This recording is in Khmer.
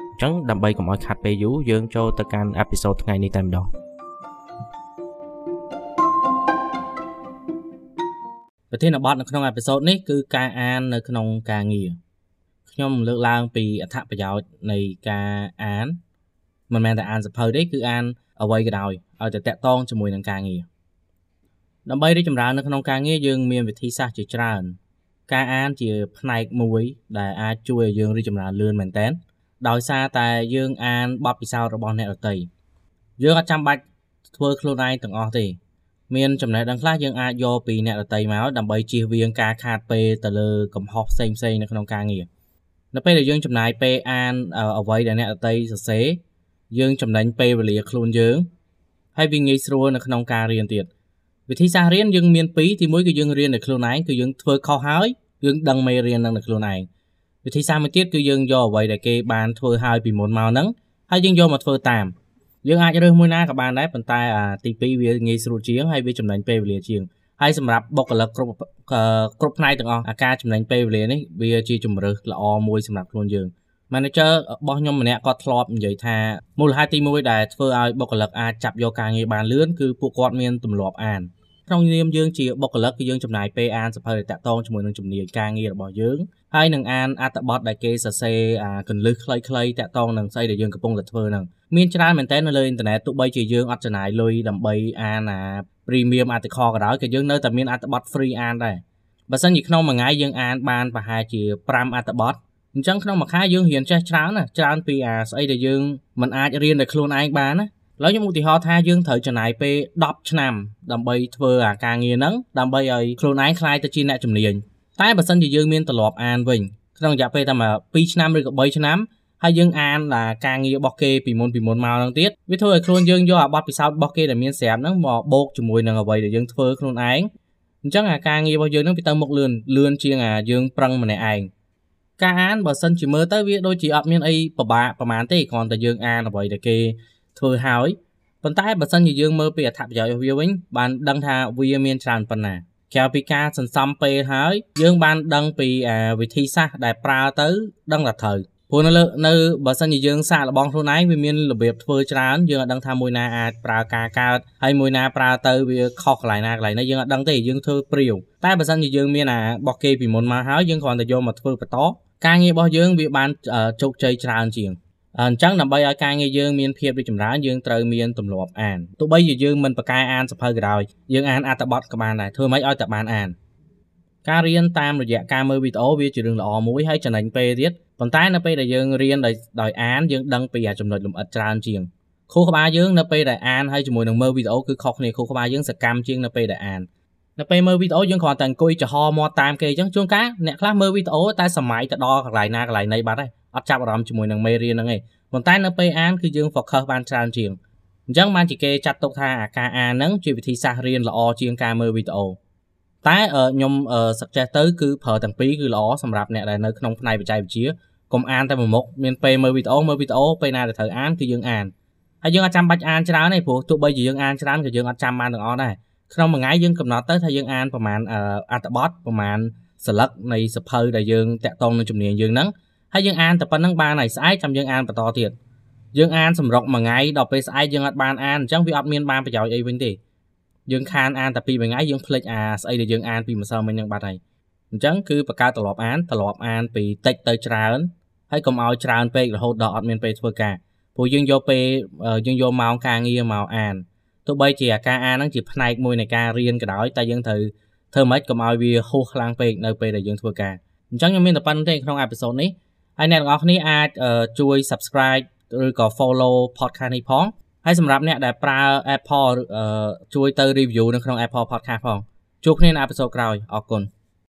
ញ្ចឹងដើម្បីកុំឲ្យខាត់ពេលយូរយើងចូលទៅកាន់អេពីសូតថ្ងៃនេះតែម្ដងប្រធានបទនៅក្នុងអេពីសូតនេះគឺការអាននៅក្នុងការងារខ្ញុំលើកឡើងពីអត្ថប្រយោជន៍នៃការអានមិនមែនតែអានសភៅទេគឺអានអ្វីក៏ដោយឲ្យតែតាក់ទងជាមួយនឹងការងារដើម្បីរីកចម្រើននៅក្នុងការងារយើងមានវិធីសាស្ត្រជាច្រើន ការអានជាផ្នែកមួយដែលអាចជួយឲ្យយើងរីកចម្រើនលឿនមែនតើ ដោយសារតែយើងអានបទពិសោធន៍របស់អ្នកដទៃយើងអត់ចាំបាច់ធ្វើខ្លួនឯងទាំងអស់ទេ មានចំណេះដឹងខ្លះយើងអាចយកពីអ្នកដទៃមកដើម្បីជៀសវាងការខាតពេលទៅលើកំហុសផ្សេងផ្សេងនៅក្នុងការងារនៅពេលដែលយើងចំណាយពេលអានអ្វីដែលអ្នកដទៃសរសេរយើងចំណេញពេលវេលាខ្លួនយើងហើយវាងាយស្រួលនៅក្នុងការរៀនទៀតវិធីសាស្ត្ររៀនយើងមានពីរទីមួយគឺយើងរៀនដោយខ្លួនឯងគឺយើងធ្វើខុសហើយយើងដឹងមេរៀននឹងដោយខ្លួនឯង វិធីសាស្ត្រមួយទៀតគឺយើងយកអ្វីដែលគេបានធ្វើហើយពីមុនមកហ្នឹងហើយយើងយកមកធ្វើតាមយើងអាចរើសមួយណាក៏បានដែរប៉ុន្តែអាទី2វាងាយស្រួលជាងហើយវាចំណេញពេលវេលាជាងហើយសម្រាប់បុគ្គលិកគ្រប់គ្រប់ផ្នែកទាំងអស់អាការចំណេញពេលវេលានេះវាជាជំរើសល្អមួយសម្រាប់ខ្លួនយើង manager របស់ខ្ញុំម្នាក់គាត់ធ្លាប់និយាយថាមូលហេតុទី1ដែលធ្វើឲ្យបុគ្គលិកអាចចាប់យកការងារបានលឿនគឺពួកគាត់មានទម្លាប់អាន ក្នុងនាមយើងជាបុគ្គលិកគឺយើងចំណាយពេលអានសភៅតាក់ទងជាមួយនឹងជំនាញការងាររបស់យើងហើយនឹងអានអត្ថបទដែលគេសរសេរអាកន្លឹះខ្លីៗតាក់ទងនឹងស្អីដែលយើងកំពុងតែធ្វើហ្នឹងមានច្រើនមែនតើនៅលើអ៊ីនធឺណិតទោះបីជាយើងអត់ចំណាយលុយដើម្បីអានអា premium article ក៏ដោយក៏យើងនៅតែមានអត្ថបទ free អានដែរបើសិនជាក្នុងមួយថ្ងៃយើងអានបានប្រហែលជា5អត្ថបទអញ្ចឹងក្នុងមួយខែយើងរៀនចេះច្រើនណាច្រើនពីអាស្អីដែលយើងមិនអាចរៀនដោយខ្លួនឯងបានណា ឡើយខ្ញុំឧទាហរណ៍ថាយើងត្រូវចំណាយពេល10ឆ្នាំដើម្បីធ្វើអាការងារហ្នឹងដើម្បីឲ្យខ្លួនឯងក្លាយទៅជាអ្នកជំនាញតែបើសិនជាយើងមានទម្លាប់អានវិញក្នុងរយៈពេលតែ2ឆ្នាំឬក៏3ឆ្នាំហើយយើងអានអាការងាររបស់គេពីមុនពីមុនមកហ្នឹងទៀតវាធ្វើឲ្យខ្លួនយើងយកអាបទពិសោធន៍របស់គេដែលមានស្រាប់ហ្នឹងមកបូកជាមួយនឹងអ្វីដែលយើងធ្វើខ្លួនឯងអញ្ចឹងអាការងាររបស់យើងហ្នឹងវាទៅមុខលឿនលឿនជាងអាយើងប្រឹងម្នាក់ឯងការអានបើសិនជាមើលទៅវាដូចជាអត់មានអីពិបាកប្រហែលទេគ្រាន់តែយើងអានអ្វីដែលគេ ធ្វើហើយប៉ុន្តែបើសិនជាយើងមើលពីអត្ថប្រយោជន៍របស់វាវិញបានដឹងថាវាមានច្រើនប៉ុណ្ណាក្រៅពីការសន្សំពេលហើយយើងបានដឹងពីវិធីសាស្ត្រដែលប្រើទៅដឹងថាត្រូវព្រោះនៅលើនៅបើសិនជាយើងសាកល្បងខ្លួនឯងវាមានរបៀបធ្វើច្រើនយើងអត់ដឹងថាមួយណាអាចប្រើការកើតហើយមួយណាប្រើទៅវាខុសកន្លែងណាកន្លែងណាយើងអត់ដឹងទេយើងធ្វើព្រាវតែបើសិនជាយើងមានអារបស់គេពីមុនមកហើយយើងគ្រាន់តែយកមកធ្វើបន្តការងាររបស់យើងវាបានជោគជ័យច្រើនជាង អញ្ចឹងដើម្បីឲ្យការងារយើងមានភាពរីកចម្រើនយើងត្រូវមានទម្លាប់អានទោះបីជាយើងមិនប្រកែអានសភៅក៏ដោយយើងអានអត្ថបទក៏បានដែរធ្វើម៉េចឲ្យតែបានអានការរៀនតាមរយៈការមើលវីដេអូវាជារឿងល្អមួយហើយចំណេញពេលទៀតប៉ុន្តែនៅពេលដែលយើងរៀនដោយដោយអានយើងដឹងពីចំណុចលម្អិតច្រើនជាងគ្រូក្បាលយើងនៅពេលដែលអានហើយជាមួយនឹងមើលវីដេអូគឺខុសគ្នាគ្រូក្បាលយើងសកម្មជាងនៅពេលដែលអាននៅពេលមើលវីដេអូយើងគ្រាន់តែអង្គុយចំហមាត់តាមគេអញ្ចឹងជួនកាលអ្នកខ្លះមើលវីដេអូតែសម័យទៅដល់កន្លែងណាកន្លែងណីបាត់ហើយ អត់ចាប់អារម្មណ៍ជាមួយនឹងមេរៀនហ្នឹងឯងប៉ុន្តែនៅពេលអានគឺយើង focus បានច្រើនជាងអញ្ចឹងបានជាគេចាត់ទុកថាអាការអានហ្នឹងជាវិធីសាស្ត្ររៀនល្អជាងការមើលវីដេអូតែខ្ញុំ suggest ទៅគឺប្រើទាំងពីរគឺល្អសម្រាប់អ្នកដែលនៅក្នុងផ្នែកបច្ចេកវិទ្យាកុំអានតែមួយមុខមានពេលមើលវីដេអូមើលវីដេអូពេលណាដែលត្រូវអានគឺយើងអានហើយយើងអត់ចាំបាច់អានច្រើនទេព្រោះទោះបីជាយើងអានច្រើនក៏យើងអត់ចាំបានទាំងអស់ដែរក្នុងមួយថ្ងៃយើងកំណត់ទៅថាយើងអានប្រហែលអត្ថបទប្រហែលសន្លឹកនៃសភៅដែលយើងតាក់ទងនឹងជំនាញយើងហ្នឹង ហើយយើងអានតែប៉ុណ្្នឹងបានហើយស្អែកចាំយើងអានបន្តទៀតយើងអានសម្រុកមួយថ្ងៃដល់ពេលស្អែកយើងអត់បានអានអញ្ចឹងវាអត់មានបានប្រយោជន៍អីវិញទេយើងខានអានតែពីរថ្ងៃយើងភ្លេចអាស្អីដែលយើងអានពីម្សិលមិញហ្នឹងបាត់ហើយអញ្ចឹងគឺបង្កើតត្រឡប់អានត្រឡប់អានពីតិចទៅច្រើនហើយកុំឲ្យច្រើនពេករហូតដល់អត់មានពេលធ្វើការព្រោះយើងយកពេលយើងយកម៉ោងការងារមកអានទោះបីជាការអានហ្នឹងជាផ្នែកមួយនៃការរៀនក៏ដោយតែយើងត្រូវធ្វើម៉េចកុំឲ្យវាហួសខ្លាំងពេកនៅពេលដែលយើងធ្វើការអញ្ចឹងខ្ញុំមានតែប៉ុណ្្នឹងទេក្នុងអេពីសូតនេះ ហើយអ្នកទាំងអស់គ្នាអាចជួយ subscribe ឬក៏ follow podcast នេះផងហើយសម្រាប់អ្នកដែលប្រើ Apple ជួយទៅ review នៅក្នុង Apple podcast ផងជួបគ្នានៅអេពីសូតក្រោយអរគុណ